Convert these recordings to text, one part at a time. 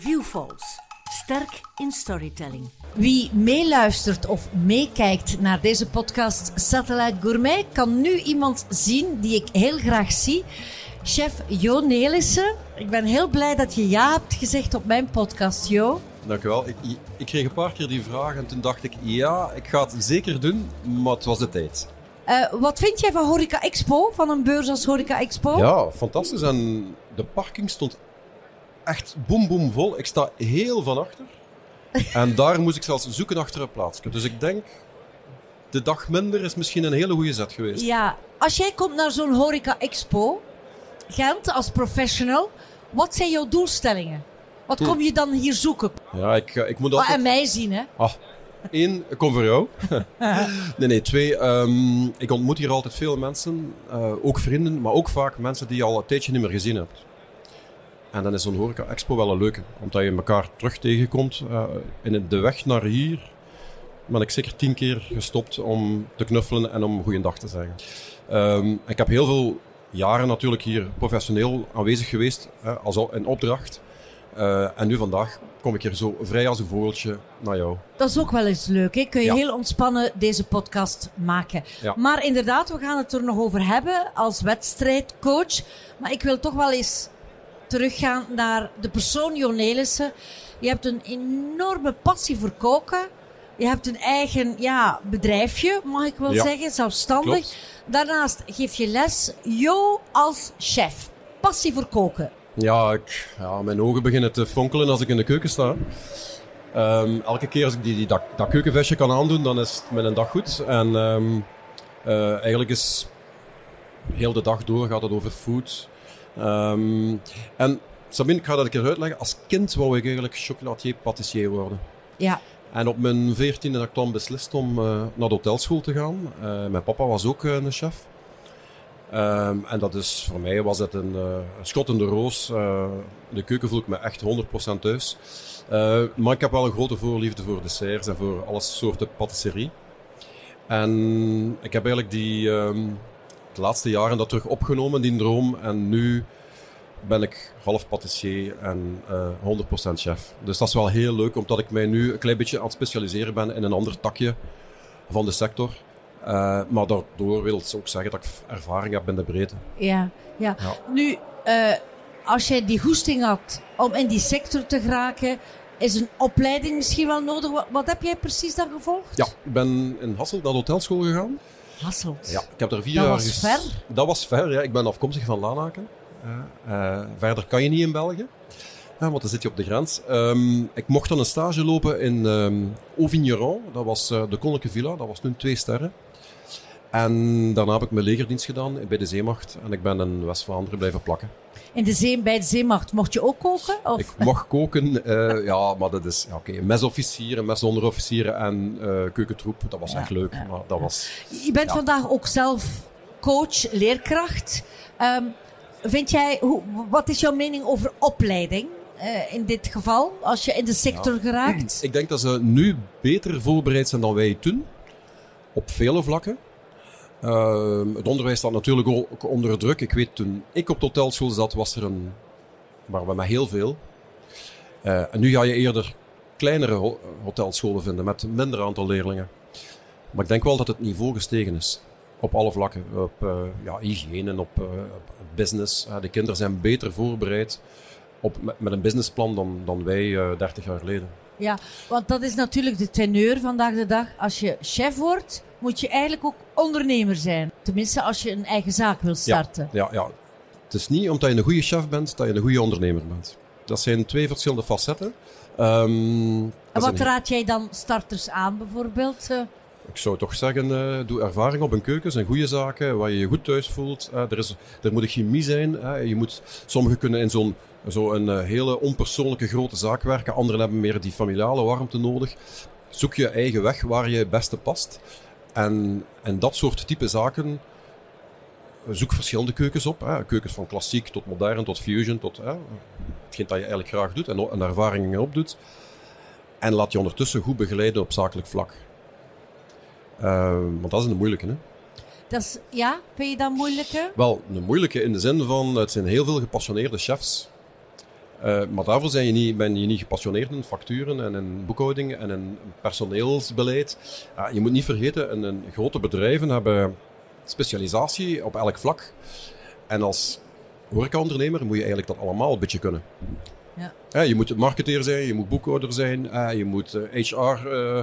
Viewfalls. Sterk in storytelling. Wie meeluistert of meekijkt naar deze podcast Satellite Gourmet kan nu iemand zien die ik heel graag zie. Chef Jo Nelissen. Ik ben heel blij dat je ja hebt gezegd op mijn podcast, Jo. Dank u wel. Ik, ik kreeg een paar keer die vraag en toen dacht ik, ja, ik ga het zeker doen, maar het was de tijd. Uh, wat vind jij van Horeca Expo, van een beurs als Horeca Expo? Ja, fantastisch. En de parking stond echt boem boem vol. Ik sta heel van achter. en daar moest ik zelfs zoeken achter een plaatsje. Dus ik denk, de dag minder is misschien een hele goede zet geweest. Ja, als jij komt naar zo'n Horeca Expo, Gent, als professional, wat zijn jouw doelstellingen? Wat kom je dan hier zoeken? Ja, ik, ik moet Oh, altijd... en mij zien, hè? Ah, één, ik kom voor jou. nee, nee. Twee, ehm, ik ontmoet hier altijd veel mensen. eh, ook vrienden, maar ook vaak mensen die je al een tijdje niet meer gezien hebt. En dan is zo'n horeca expo wel een leuke. Omdat je elkaar terug tegenkomt. Eh, in de weg naar hier ben ik zeker tien keer gestopt om te knuffelen en om goeiedag te zeggen. Ehm, ik heb heel veel jaren natuurlijk hier professioneel aanwezig geweest. eh, als al in opdracht. Eh, en nu vandaag kom ik hier zo vrij als een vogeltje naar jou. Dat is ook wel eens leuk. Hè? Kun je Ja. heel ontspannen deze podcast maken. Ja. Maar inderdaad, we gaan het er nog over hebben als wedstrijdcoach. Maar ik wil toch wel eens teruggaan naar de persoon Jo Nelissen. Je hebt een enorme passie voor koken. Je hebt een eigen ja, bedrijfje, mag ik wel Ja. zeggen, zelfstandig. Klopt. Daarnaast geef je les. Jo als chef. Passie voor koken. Ja, ik, ja, mijn ogen beginnen te fonkelen als ik in de keuken sta. Ehm, elke keer als ik die, die, dat, dat keukenvestje kan aandoen, dan is het met een dag goed. En ehm, eh, eigenlijk is heel de dag door gaat het over food. Ehm, en Sabine, ik ga dat een keer uitleggen. Als kind wou ik eigenlijk chocolatier patissier worden. Ja, En op mijn veertiende heb ik dan beslist om eh, naar de hotelschool te gaan. Eh, mijn papa was ook eh, een chef. Ehm, en dat is, voor mij was het een, een schot in de roos. In de keuken voel ik me echt 100% thuis. Maar ik heb wel een grote voorliefde voor desserts en voor alle soorten patisserie. En ik heb eigenlijk die, ehm, de laatste jaren dat terug opgenomen, die droom. En nu ben ik half patissier en eh 100% chef. Dus dat is wel heel leuk, omdat ik mij nu een klein beetje aan het specialiseren ben in een ander takje van de sector. Eh, maar daardoor wil het ook zeggen dat ik ervaring heb in de breedte. ja, ja. Ja. Nu, eh, als jij die goesting had om in die sector te geraken, is een opleiding misschien wel nodig. Wat, wat heb jij precies daar gevolgd? Ja, ik ben in Hasselt naar de hotelschool gegaan. Hasselt. Ja, ik heb daar vier Dat jaar was ges- ver. Dat was ver, ja. Ik ben afkomstig van Lanaken. Eh, eh, verder kan je niet in België. Ja, want dan zit je op de grens. Ehm, ik mocht dan een stage lopen in ehm Auvigneron. Dat was eh, de Koninklijke Villa. Dat was toen twee sterren. En daarna heb ik mijn legerdienst gedaan bij de Zeemacht. En ik ben in West-Vlaanderen blijven plakken. In de zee, bij de zeemacht mocht je ook koken? Of? Ik mag koken, eh, ja, maar dat is... Ja, Oké, mesofficieren, mesonderofficieren en eh keukentroep. Dat was Ja, echt leuk. ja, maar dat was... je bent vandaag ook zelf coach, leerkracht. Ehm, vind jij, hoe, wat is jouw mening over opleiding eh, in dit geval, als je in de sector geraakt? Ik denk dat ze nu beter voorbereid zijn dan wij toen. Op vele vlakken. Ehm, het onderwijs staat natuurlijk ook onder druk. Ik weet toen ik op de hotelschool zat, was er een. Maar we heel veel. Eh, en nu ga je eerder kleinere ho- hotelscholen vinden met minder aantal leerlingen. Maar ik denk wel dat het niveau gestegen is. Op alle vlakken. Op eh, ja, hygiëne, op, eh, business. De kinderen zijn beter voorbereid op, met, een businessplan dan, dan wij eh 30 jaar geleden. Ja, want dat is natuurlijk de teneur vandaag de dag. Als je chef wordt, moet je eigenlijk ook ondernemer zijn. Tenminste, als je een eigen zaak wil starten. Ja, ja. Het is niet omdat je een goede chef bent, dat je een goede ondernemer bent. Dat zijn twee verschillende facetten. Ehm, En is wat raad jij dan starters aan, bijvoorbeeld? Eh, ik zou toch zeggen, eh, doe ervaring op een keuken, zijn goede zaken, waar je je goed thuis voelt. Eh, er, is, er moet een chemie zijn. je moet, sommigen kunnen in zo'n zo een hele onpersoonlijke grote zaak werken, anderen hebben meer die familiale warmte nodig. Zoek je eigen weg waar je het beste past. En, en dat soort type zaken zoek verschillende keukens op. Hè. Keukens van klassiek tot modern, tot fusion, tot hè, hetgeen dat je eigenlijk graag doet en, en ervaringen opdoet. En laat je ondertussen goed begeleiden op zakelijk vlak. Eh, want dat is een moeilijke. Hè? dat is, ja, vind je dat moeilijker? Wel, een moeilijke in de zin van het zijn heel veel gepassioneerde chefs. Uh, maar daarvoor zijn je niet, ben je niet gepassioneerd in facturen en in boekhouding en in personeelsbeleid. Uh, je moet niet vergeten, een, een grote bedrijven hebben specialisatie op elk vlak. En als horecaondernemer moet je eigenlijk dat allemaal een beetje kunnen. Ja. je moet marketeer zijn, je moet boekhouder zijn, je moet HR, uh,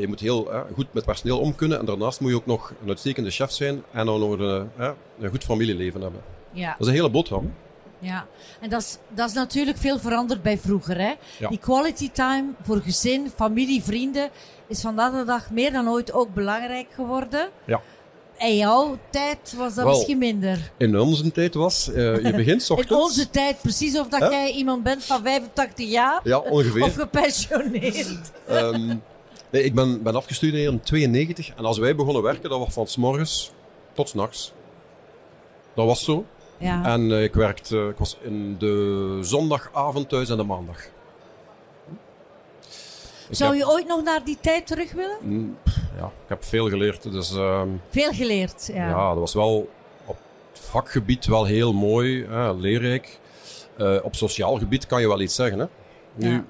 je moet heel goed met personeel om kunnen. En daarnaast moet je ook nog een uitstekende chef zijn en dan nog een, een goed familieleven hebben. Ja. Dat is een hele boterham. Ja, en dat is, dat is natuurlijk veel veranderd bij vroeger. Hè? Die quality time voor gezin, familie, vrienden is vandaag de dag meer dan ooit ook belangrijk geworden. Ja. In jouw tijd was dat misschien minder. In onze tijd was, uh, je begint s ochtends. In onze tijd, precies of dat jij iemand bent van 85 jaar. Ja, ongeveer. Of gepensioneerd. um, nee, ik ben, ben afgestudeerd in 92 en als wij begonnen werken, dat was van s morgens tot s nachts. Dat was zo. Ja. En uh, ik werkte, ik was in de zondagavond thuis en de maandag. Zou je ooit nog naar die tijd terug willen? Mm, ja, ik heb veel geleerd. Dus, uh, veel geleerd, ja. Ja, dat was wel op vakgebied wel heel mooi, hè, leerrijk. Uh, op sociaal gebied kan je wel iets zeggen. Hè. Nu, ja.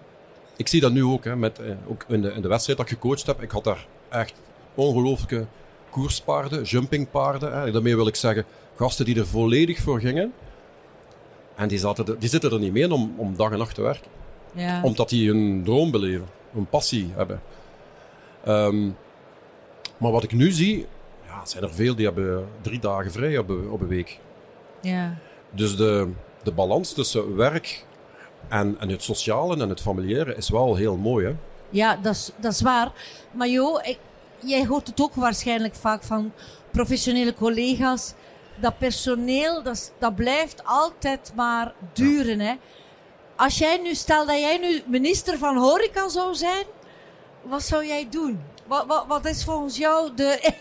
Ik zie dat nu ook, hè, met, uh, ook in, de, in de wedstrijd dat ik gecoacht heb. Ik had daar echt ongelooflijke koerspaarden, jumpingpaarden. Hè. Daarmee wil ik zeggen, gasten die er volledig voor gingen. En die, zaten er, die zitten er niet meer om, om dag en nacht te werken. Ja. Omdat die een droom beleven, een passie hebben. Um, maar wat ik nu zie, ja, zijn er veel die hebben drie dagen vrij op, op een week. Ja. Dus de, de balans tussen werk en, en het sociale en het familiaire is wel heel mooi. Hè? Ja, dat is, dat is waar. Maar joh, ik, jij hoort het ook waarschijnlijk vaak van professionele collega's dat personeel, dat, blijft altijd maar duren. Hè. Als jij nu, stel dat jij nu minister van Horeca zou zijn, wat zou jij doen? Wat, wat, wat is volgens jou de.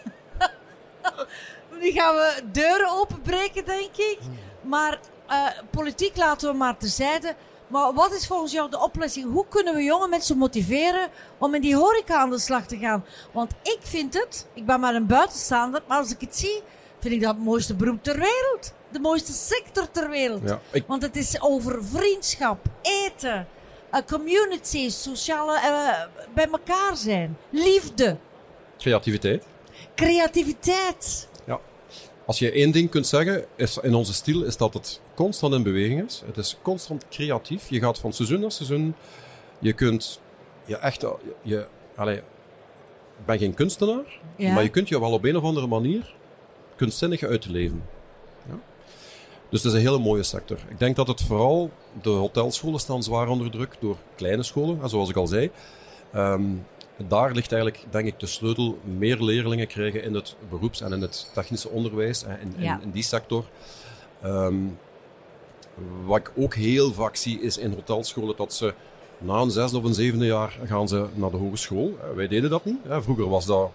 nu gaan we deuren openbreken, denk ik. Maar uh, politiek laten we maar terzijde. Maar wat is volgens jou de oplossing? Hoe kunnen we jonge mensen motiveren om in die horeca aan de slag te gaan? Want ik vind het, ik ben maar een buitenstaander, maar als ik het zie, vind ik dat het mooiste beroep ter wereld. De mooiste sector ter wereld. Ja, ik... Want het is over vriendschap, eten, uh, community, sociale uh, bij elkaar zijn, liefde. Creativiteit. Creativiteit. Ja. Als je één ding kunt zeggen is, in onze stijl, is dat het constant in beweging is. Het is constant creatief. Je gaat van seizoen naar seizoen. Je kunt je echt... Je, je, allez, ik ben geen kunstenaar, Ja. maar je kunt je wel op een of andere manier kunstzinnig uit te leven. Ja? Dus het is een hele mooie sector. Ik denk dat het vooral, de hotelscholen staan zwaar onder druk door kleine scholen, zoals ik al zei. Um, daar ligt eigenlijk, denk ik, de sleutel meer leerlingen krijgen in het beroeps- en in het technische onderwijs, en in, Ja. in, in die sector. Um, wat ik ook heel vaak zie is in hotelscholen dat ze na een zesde of een zevende jaar gaan ze naar de hogeschool. Wij deden dat niet. Hè. Vroeger was dat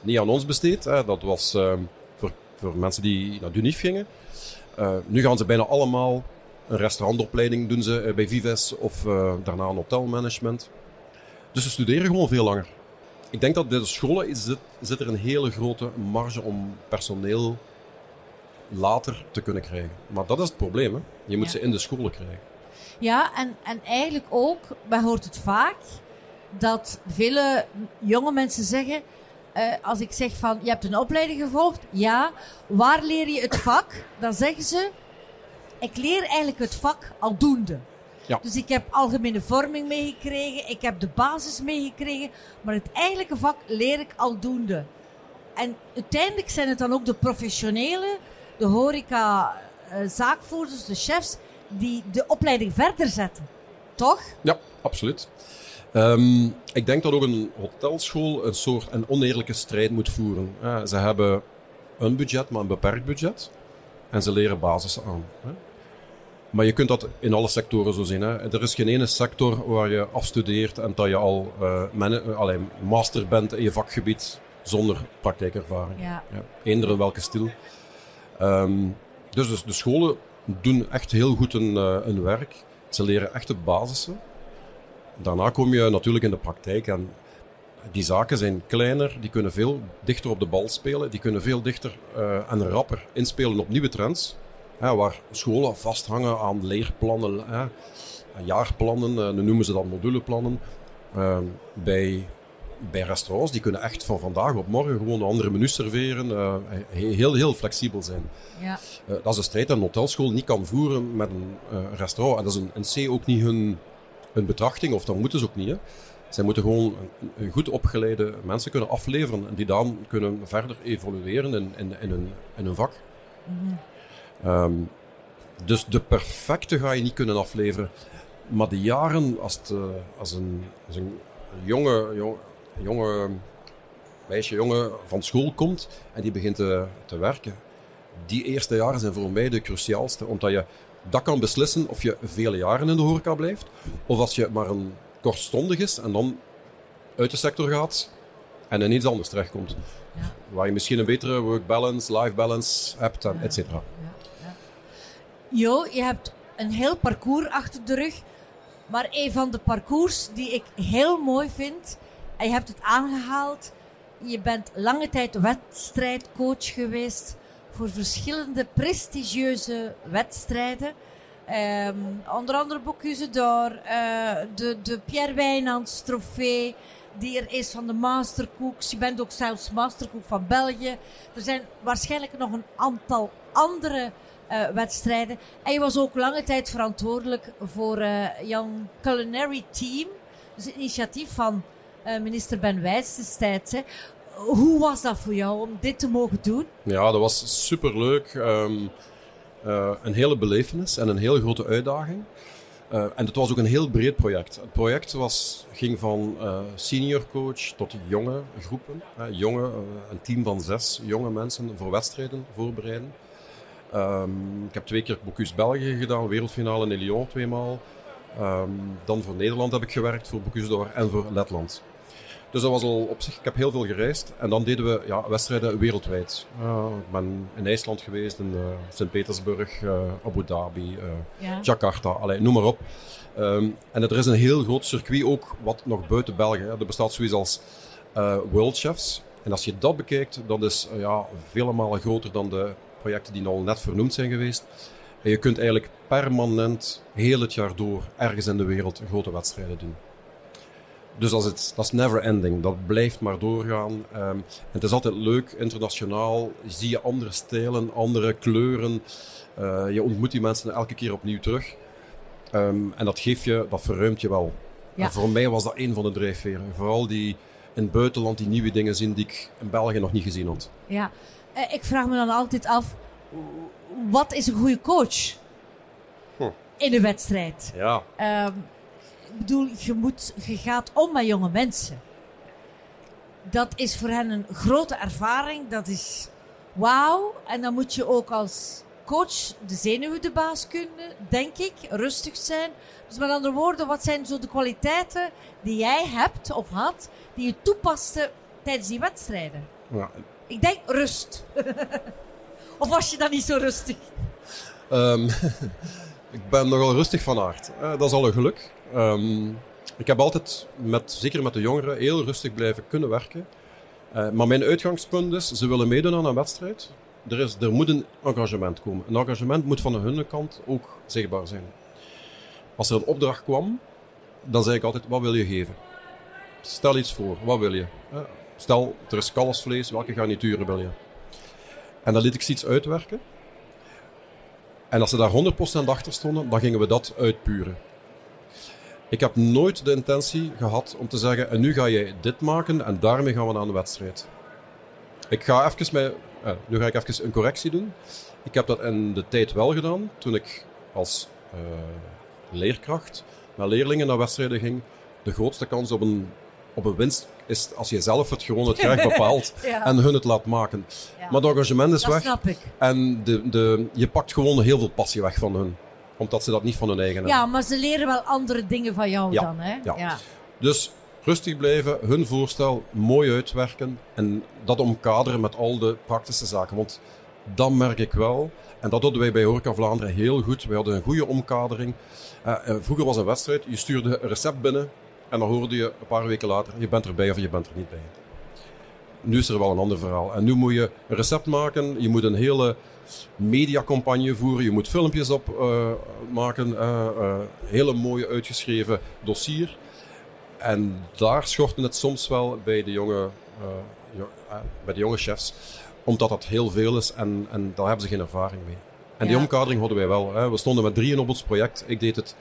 niet aan ons besteed. Hè. Dat was um, voor, mensen die naar Dunif gingen. Uh, nu gaan ze bijna allemaal een restaurantopleiding doen ze uh, bij Vives of uh, daarna een hotelmanagement. Dus ze studeren gewoon veel langer. Ik denk dat bij de scholen zit, zit er een hele grote marge om personeel later te kunnen krijgen. Maar dat is het probleem. Hè? Je moet Ja. ze in de scholen krijgen. Ja, en, en eigenlijk ook, men hoort het vaak, dat vele jonge mensen zeggen, eh, als ik zeg van, je hebt een opleiding gevolgd, ja, waar leer je het vak? Dan zeggen ze, ik leer eigenlijk het vak aldoende. Ja. Dus ik heb algemene vorming meegekregen, ik heb de basis meegekregen, maar het eigenlijke vak leer ik aldoende. En uiteindelijk zijn het dan ook de professionelen, de horeca, eh, zaakvoerders, de chefs, die de opleiding verder zetten. Toch? Ja, absoluut. Um, ik denk dat ook een hotelschool een soort een oneerlijke strijd moet voeren. Uh, ze hebben een budget, maar een beperkt budget. En ze leren basis aan. Hè. Maar je kunt dat in alle sectoren zo zien. Hè. Er is geen ene sector waar je afstudeert en dat je al uh, allee, master bent in je vakgebied zonder praktijkervaring. Ja. Ja, eender in welke stil. Um, dus, dus de scholen doen echt heel goed hun, uh, hun werk. Ze leren echt de basissen. Daarna kom je natuurlijk in de praktijk en die zaken zijn kleiner, die kunnen veel dichter op de bal spelen, die kunnen veel dichter uh, en rapper inspelen op nieuwe trends. hè, waar scholen vasthangen aan leerplannen, hè, jaarplannen, uh, nu noemen ze dat moduleplannen. Uh, bij, bij restaurants, die kunnen echt van vandaag op morgen gewoon een andere menu serveren, uh, heel, heel flexibel zijn. Ja. Dat is een strijd dat een hotelschool niet kan voeren met een restaurant. En dat is een, een C ook niet hun, hun betrachting, of dat moeten ze ook niet. Hè. Zij moeten gewoon een, een goed opgeleide mensen kunnen afleveren en die dan kunnen verder evolueren in, in, in, hun, in hun vak. Mhm. Um, dus de perfecte ga je niet kunnen afleveren. Maar de jaren, als, het, uh, als, een, als een jonge, jong, jonge meisje, jongen van school komt en die begint te, te werken, die eerste jaren zijn voor mij de cruciaalste. Omdat je dat kan beslissen of je vele jaren in de horeca blijft, of als je maar een kortstondig is en dan uit de sector gaat en in iets anders terechtkomt. Ja. Waar je misschien een betere work balance, life balance hebt, en et cetera. Jo, je hebt een heel parcours achter de rug. Maar een van de parcours die ik heel mooi vind, en je hebt het aangehaald, je bent lange tijd wedstrijdcoach geweest voor verschillende prestigieuze wedstrijden. Um, onder andere Bocuse d'Or, uh, de, de Pierre Wijnands trofee, die er is van de Mastercooks. Je bent ook zelfs Mastercook van België. Er zijn waarschijnlijk nog een aantal andere uh, wedstrijden. En je was ook lange tijd verantwoordelijk voor uh, Young Culinary Team. Dus het initiatief van minister Ben Wijs destijds. Hoe was dat voor jou om dit te mogen doen? Ja, dat was superleuk. Um, een hele belevenis en een hele grote uitdaging. Uh, en het was ook een heel breed project. Het project was, ging van uh, senior coach tot jonge groepen. Jonge, een team van zes jonge mensen voor wedstrijden voorbereiden. Um, ik heb twee keer Bocuse België gedaan, wereldfinale in Lyon tweemaal. Um, dan voor Nederland heb ik gewerkt, voor Bocuse d'Or en voor Letland. Dus dat was al op zich, ik heb heel veel gereisd. En dan deden we ja, wedstrijden wereldwijd. Uh, ik ben in IJsland geweest, in uh, Sint-Petersburg, uh, Abu Dhabi, ja. Jakarta, allee, noem maar op. Um, en er is een heel groot circuit ook, wat nog buiten België. Er bestaat zoiets als World Chefs. En als je dat bekijkt, dat is ja, vele malen groter dan de projecten die al net vernoemd zijn geweest. En je kunt eigenlijk permanent, heel het jaar door, ergens in de wereld grote wedstrijden doen. Dus dat is, het, dat is never ending. Dat blijft maar doorgaan. Um, het is altijd leuk, internationaal. Zie je andere stijlen, andere kleuren. Uh, je ontmoet die mensen elke keer opnieuw terug. Um, en dat geeft je, dat verruimt je wel. Ja. En voor mij was dat een van de drijfveren. Vooral die in het buitenland die nieuwe dingen zien die ik in België nog niet gezien had. Ja, uh, ik vraag me dan altijd af, wat is een goede coach Hm. in een wedstrijd? Ja. Um, ik bedoel, je, moet, je gaat om met jonge mensen. Dat is voor hen een grote ervaring. Dat is wauw. En dan moet je ook als coach de zenuwen de baas kunnen, denk ik. Rustig zijn. Dus met andere woorden, wat zijn zo de kwaliteiten die jij hebt of had, die je toepaste tijdens die wedstrijden? ja. Ik denk rust. of was je dan niet zo rustig? Um, ik ben nogal rustig van aard. Uh, dat is al een geluk. Um, ik heb altijd, met, zeker met de jongeren, heel rustig blijven kunnen werken. Uh, maar mijn uitgangspunt is, ze willen meedoen aan een wedstrijd. Er, is, er moet een engagement komen. Een engagement moet van hun kant ook zichtbaar zijn. Als er een opdracht kwam, dan zei ik altijd, wat wil je geven? Stel iets voor, wat wil je? Uh, stel, er is kalfsvlees, welke garnituren wil je? En dan liet ik ze iets uitwerken. En als ze daar 100% achter stonden, dan gingen we dat uitpuren. Ik heb nooit de intentie gehad om te zeggen: en nu ga je dit maken en daarmee gaan we aan de wedstrijd. Ik ga even met, eh, nu ga ik even een correctie doen. Ik heb dat in de tijd wel gedaan, toen ik als uh, leerkracht naar leerlingen naar wedstrijden ging. De grootste kans op een, op een winst is als je zelf het gewoon het graag bepaalt ja. en hun het laat maken. Ja. Maar het engagement is Dat weg. snap ik. En de, de, je pakt gewoon heel veel passie weg van hun. Omdat ze dat niet van hun eigen hebben. Ja, maar ze leren wel andere dingen van jou Ja, dan, hè? ja. Dus rustig blijven, hun voorstel mooi uitwerken. En dat omkaderen met al de praktische zaken. Want dat merk ik wel. En dat hadden wij bij Horeca Vlaanderen heel goed. We hadden een goede omkadering. Uh, uh, vroeger was een wedstrijd. Je stuurde een recept binnen. En dan hoorde je een paar weken later, je bent erbij of je bent er niet bij. Nu is er wel een ander verhaal. En nu moet je een recept maken, je moet een hele mediacampagne voeren, je moet filmpjes op uh, maken, uh, hele mooie uitgeschreven dossier. En daar schorten het soms wel bij de jonge, bij de jonge chefs, omdat dat heel veel is en, en daar hebben ze geen ervaring mee. En die omkadering hadden wij wel. Hè. We stonden met drieën op ons project. Ik deed het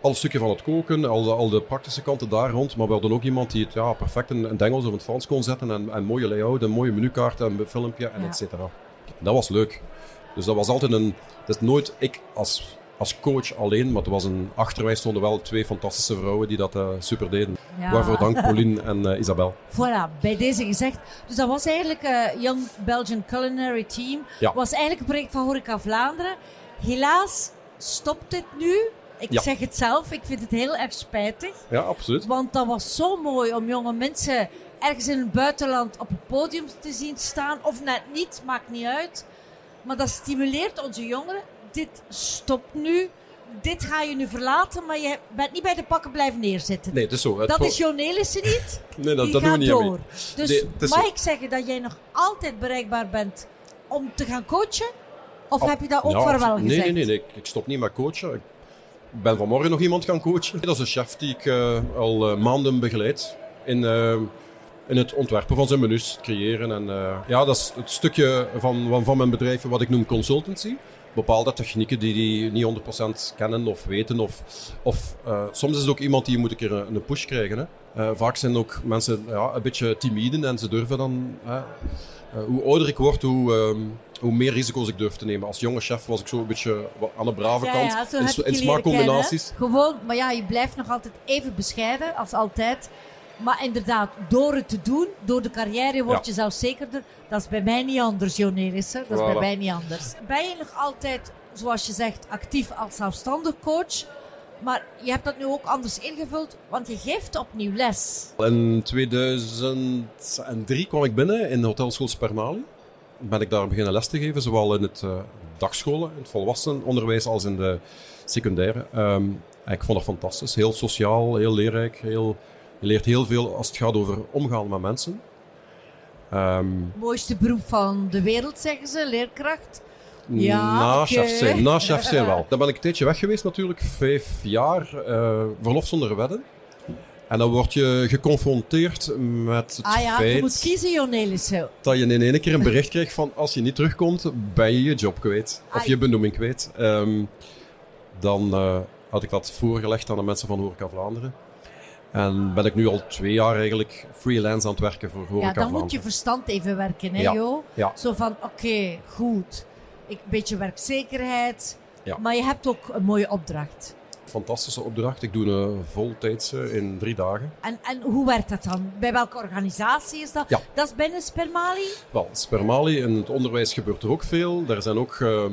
al stukje van het koken, al de, al de praktische kanten daar rond. Maar we hadden ook iemand die het ja, perfect in, in het Engels of in het Frans kon zetten. En, en mooie layout, een mooie menukaart, een filmpje en ja. et cetera. Dat was leuk. Dus dat was altijd een... Dat is nooit ik als, als coach alleen, maar er was een, achter mij stonden wel twee fantastische vrouwen die dat uh, super deden. Ja. Waarvoor dank Pauline en uh, Isabel. Voilà, bij deze gezegd. Dus dat was eigenlijk uh, Young Belgian Culinary Team. Ja. was eigenlijk een project van Horeca Vlaanderen. Helaas stopt dit nu. Ik Ja. zeg het zelf, ik vind het heel erg spijtig. Ja, absoluut. Want dat was zo mooi om jonge mensen ergens in het buitenland op het podium te zien staan. Of net niet, maakt niet uit. Maar dat stimuleert onze jongeren. Dit stopt nu. Dit ga je nu verlaten, maar je bent niet bij de pakken blijven neerzitten. Nee, het is zo. Dat is jouw Nelissen niet. Nee, dat, Die dat doen we niet door. Dus Nee, mag ik zeggen dat jij nog altijd bereikbaar bent om te gaan coachen? Of Ab- heb je dat ook Ja, voor wel gezegd? Nee, nee, nee, ik, ik stop niet met coachen. Ik ben vanmorgen nog iemand gaan coachen. Dat is een chef die ik eh, al eh, maanden begeleid in, eh, in het ontwerpen van zijn menus, creëren. En, ja, dat is het stukje van, van, van mijn bedrijf wat ik noem consultancy. Bepaalde technieken die die niet 100% kennen of weten. Of, of soms is het ook iemand die moet een keer een, een push krijgen. Hè. Eh, vaak zijn ook mensen ja, een beetje timide en ze durven dan... hè, eh, hoe ouder ik word, hoe, ehm, hoe meer risico's ik durf te nemen. Als jonge chef was ik zo een beetje aan de brave Ja, kant. ja, zo in, in smaakcombinaties. Gewoon, maar ja, je blijft nog altijd even bescheiden, als altijd. Maar inderdaad, door het te doen, door de carrière, word je zelfs zekerder. Dat is bij mij niet anders, Jo Nelissen. Dat is bij mij niet anders. Ben je nog altijd, zoals je zegt, actief als zelfstandig coach? Maar je hebt dat nu ook anders ingevuld, want je geeft opnieuw les. In 2003 kwam ik binnen in de hotelschool Spermali. Ben ik daar beginnen les te geven, zowel in het eh dagscholen, in het volwassenenonderwijs als in de secundaire. Ehm, ik vond dat fantastisch. Heel sociaal, heel leerrijk. Heel, je leert heel veel als het gaat over omgaan met mensen. Ehm, Mooiste beroep van de wereld, zeggen ze, leerkracht. Ja, na zijn, na wel. Dan ben ik een tijdje weg geweest natuurlijk, vijf jaar, eh, verlof zonder wedden. En dan word je geconfronteerd met het Ah ja, feit je moet kiezen, Jo Nelissen. dat je in één keer een bericht krijgt van als je niet terugkomt, ben je je job kwijt. Of Ai. je benoeming kwijt. Ehm, dan eh, had ik dat voorgelegd aan de mensen van Horeca Vlaanderen. En ben ik nu al twee jaar eigenlijk freelance aan het werken voor Horeca Ja, dan Vlaanderen. moet je verstand even werken, hè, Ja, Jo? ja. Zo van, oké, goed. Ik, een beetje werkzekerheid. Ja. Maar je hebt ook een mooie opdracht. Fantastische opdracht. Ik doe een voltijdse in drie dagen. En, en hoe werkt dat dan? Bij welke organisatie is dat? Ja. Dat is binnen Spermali? Wel, Spermali, in het onderwijs gebeurt er ook veel. Er zijn ook ehm,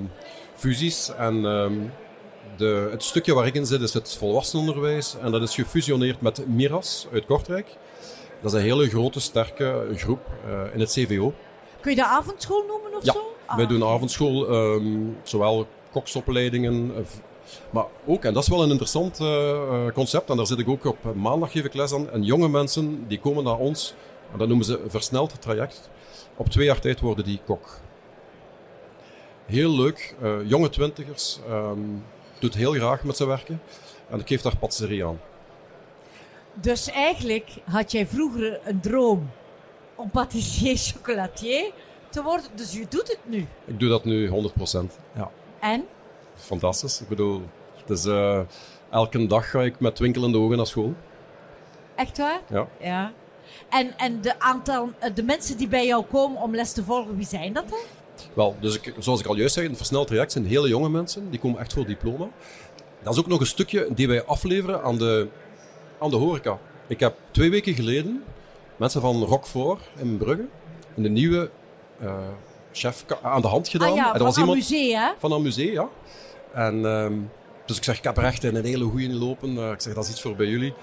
fusies. En ehm, de, het stukje waar ik in zit is het volwassenenonderwijs. En dat is gefusioneerd met Miras uit Kortrijk. Dat is een hele grote, sterke groep eh, in het CVO. Kun je dat avondschool noemen of Ja, zo? Wij doen avondschool, ehm, zowel koksopleidingen, eh, maar ook, en dat is wel een interessant eh, eh, concept, en daar zit ik ook op maandag geef ik les aan. En jonge mensen die komen naar ons, en dat noemen ze versneld traject. Op twee jaar tijd worden die kok. Heel leuk, jonge twintigers, ehm, doet heel graag met zijn werken. En ik geef daar patisserie aan. Dus eigenlijk had jij vroeger een droom om patissier chocolatier te worden. Dus je doet het nu. Ik doe dat nu 100%. Ja. En? Fantastisch. Ik bedoel, het is, eh, elke dag ga ik met twinkelende ogen naar school. Echt waar? Ja. Ja. En, en de, aantal, eh, de mensen die bij jou komen om les te volgen, wie zijn dat dan? Wel, dus ik, zoals ik al juist zei, een versneld traject zijn hele jonge mensen. Die komen echt voor diploma. Dat is ook nog een stukje die wij afleveren aan de, aan de horeca. Ik heb twee weken geleden mensen van Roquefort in Brugge in de nieuwe chef ka- aan de hand gedaan. ah ja, en van dat was iemand Amusee, hè? van een museum, ja. En, ehm, dus ik zeg, ik heb er echt een hele goeie lopen. Eh, ik zeg, dat is iets voor bij jullie.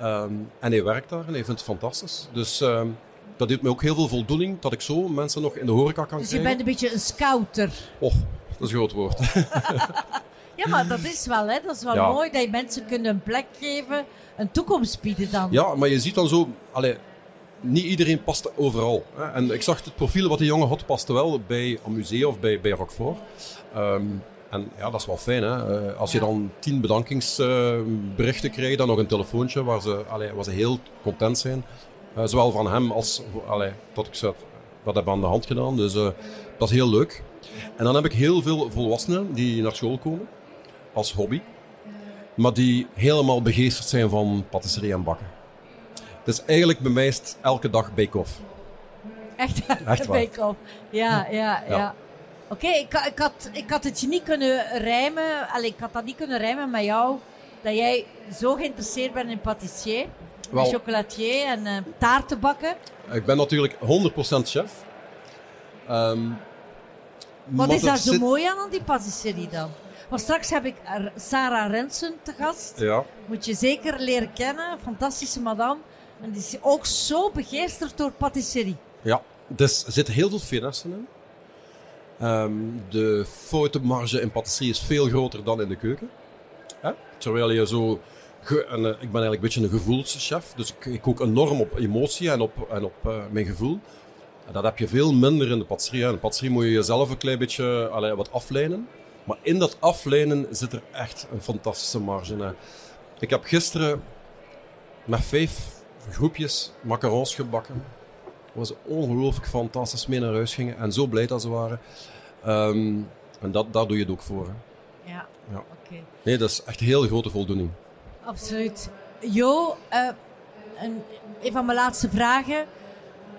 Ehm, en hij werkt daar en hij vindt het fantastisch. Dus ehm, dat doet me ook heel veel voldoening dat ik zo mensen nog in de horeca kan Dus je krijgen. bent een beetje een scouter. Och, dat is een groot woord. Ja, maar dat is wel, hè? Dat is wel Ja. mooi dat je mensen kunnen een plek geven, een toekomst bieden dan. ja, maar je ziet dan zo... Allee, niet iedereen paste overal. Hè. En ik zag het profiel wat die jongen had, paste wel bij Amusee of bij, bij Roquefort. Ehm, en ja, dat is wel fijn. Hè? Eh, als je dan tien bedankingsberichten krijgt, dan nog een telefoontje waar ze, allee, waar ze heel content zijn. Uh, zowel van hem als allee, dat ik ze dat heb aan de hand gedaan. Dus uh, dat is heel leuk. En dan heb ik heel veel volwassenen die naar school komen als hobby, maar die helemaal begeesterd zijn van patisserie en bakken. Dus eigenlijk bij mij is het elke dag bake-off. Echt, Echt bake-off. Ja, ja, ja. ja. Oké, ik, ik, had, ik had het je niet kunnen rijmen. Allee, ik had dat niet kunnen rijmen met jou. Dat jij zo geïnteresseerd bent in patissier, Wel, chocolatier en uh, taarten bakken. Ik ben natuurlijk 100% chef. Um, Wat is daar zo mooi aan, aan die patisserie dan? Want straks heb ik Sarah Rensen te gast. Ja. Moet je zeker leren kennen. Fantastische madame. En die is ook zo begeesterd door patisserie. Ja, dus er zit heel veel finesse in. Um, de foutenmarge in patisserie is veel groter dan in de keuken. Hè? Terwijl je zo... en, uh, ik ben eigenlijk een beetje een gevoelschef. Dus ik, kook enorm op emotie en op, en op uh, mijn gevoel. En dat heb je veel minder in de patisserie. In de patisserie moet je jezelf een klein beetje allee, wat aflijnen. Maar in dat aflijnen zit er echt een fantastische marge. Ik heb gisteren met vijf groepjes macarons gebakken was ongelooflijk fantastisch mee naar huis gingen en zo blij dat ze waren. Um, en dat, daar doe je het ook voor. Hè. Ja, ja. oké. Nee, dat is echt een heel grote voldoening. Absoluut. Jo, uh, een, een van mijn laatste vragen.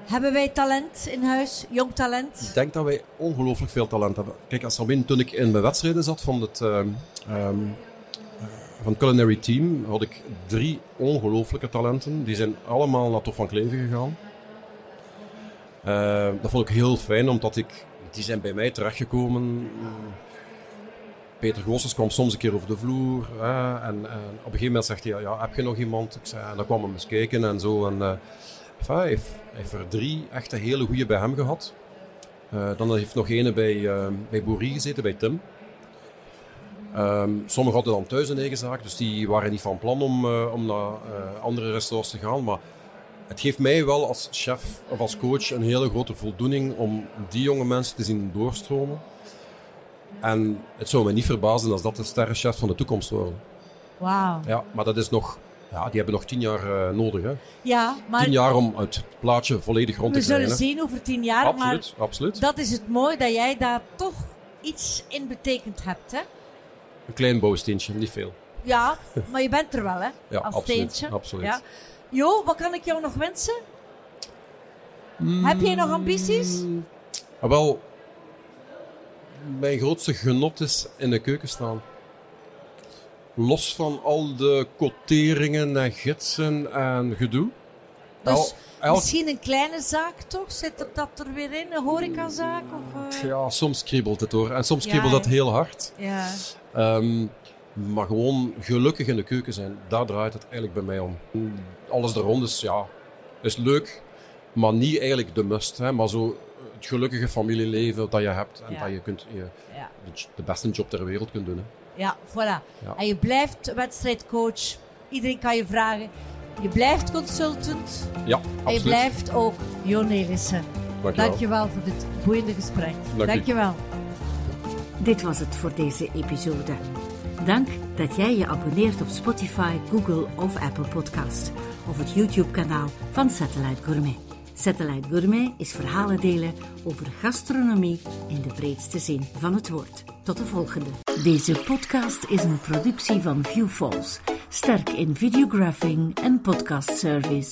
Hebben wij talent in huis? Jong talent? Ik denk dat wij ongelooflijk veel talent hebben. Kijk, als Sabine, toen ik in mijn wedstrijden zat van het, um, um, van het culinary team, had ik drie ongelooflijke talenten. Die zijn allemaal naar Tof van Kleven gegaan. Uh, dat vond ik heel fijn, omdat ik, die zijn bij mij terechtgekomen. Peter Goossens kwam soms een keer over de vloer. en, op een gegeven moment zegt hij, ja, heb je nog iemand? Ik zei, en dan kwam hij eens kijken en zo. En, enfin, hij, heeft, hij er drie echte hele goede bij hem gehad. Uh, dan heeft nog ene bij, bij Boerie gezeten, bij Tim. Um, sommigen hadden dan thuis een eigen zaak, dus die waren niet van plan om, om naar andere restaurants te gaan. Maar het geeft mij wel als chef of als coach een hele grote voldoening om die jonge mensen te zien doorstromen. En het zou me niet verbazen als dat de sterrenchef van de toekomst worden. Wauw. Ja, maar dat is nog, ja, die hebben nog tien jaar uh, nodig. Hè. Ja, maar... Tien jaar om het plaatje volledig rond te krijgen. We zullen zien over tien jaar. Absoluut, maar absoluut. Dat is het mooi dat jij daar toch iets in betekend hebt, hè? Een klein bouwsteentje, niet veel. Ja, maar je bent er wel, hè? Ja, als absoluut, steentje. absoluut. Ja. Jo, wat kan ik jou nog wensen? Heb jij nog ambities? Ah, wel, mijn grootste genot is in de keuken staan. Los van al de quoteringen en gidsen en gedoe. Dus elk... misschien een kleine zaak toch? Zit er dat er weer in? Een horecazaak? Of, uh... Ja, soms kriebelt het hoor. En soms kriebelt dat heel hard. Ja. Um, maar gewoon gelukkig in de keuken zijn, daar draait het eigenlijk bij mij om. Alles er rond is, ja, is leuk, maar niet eigenlijk de must. Hè, maar zo het gelukkige familieleven dat je hebt en Ja. dat je kunt, je, Ja. de, beste job ter wereld kunt doen. Hè. Ja, voilà. Ja. En je blijft wedstrijdcoach. Iedereen kan je vragen. Je blijft consultant. Ja, En je absoluut. blijft ook Jo Nelissen. Dankjewel. Dankjewel voor dit boeiende gesprek. Dank. Dankjewel. Dit was het voor deze episode. Dank dat jij je abonneert op Spotify, Google of Apple Podcast of het YouTube-kanaal van Satellite Gourmet. Satellite Gourmet is verhalen delen over gastronomie in de breedste zin van het woord. Tot de volgende. Deze podcast is een productie van Viewfalls, sterk in videographing en podcast service.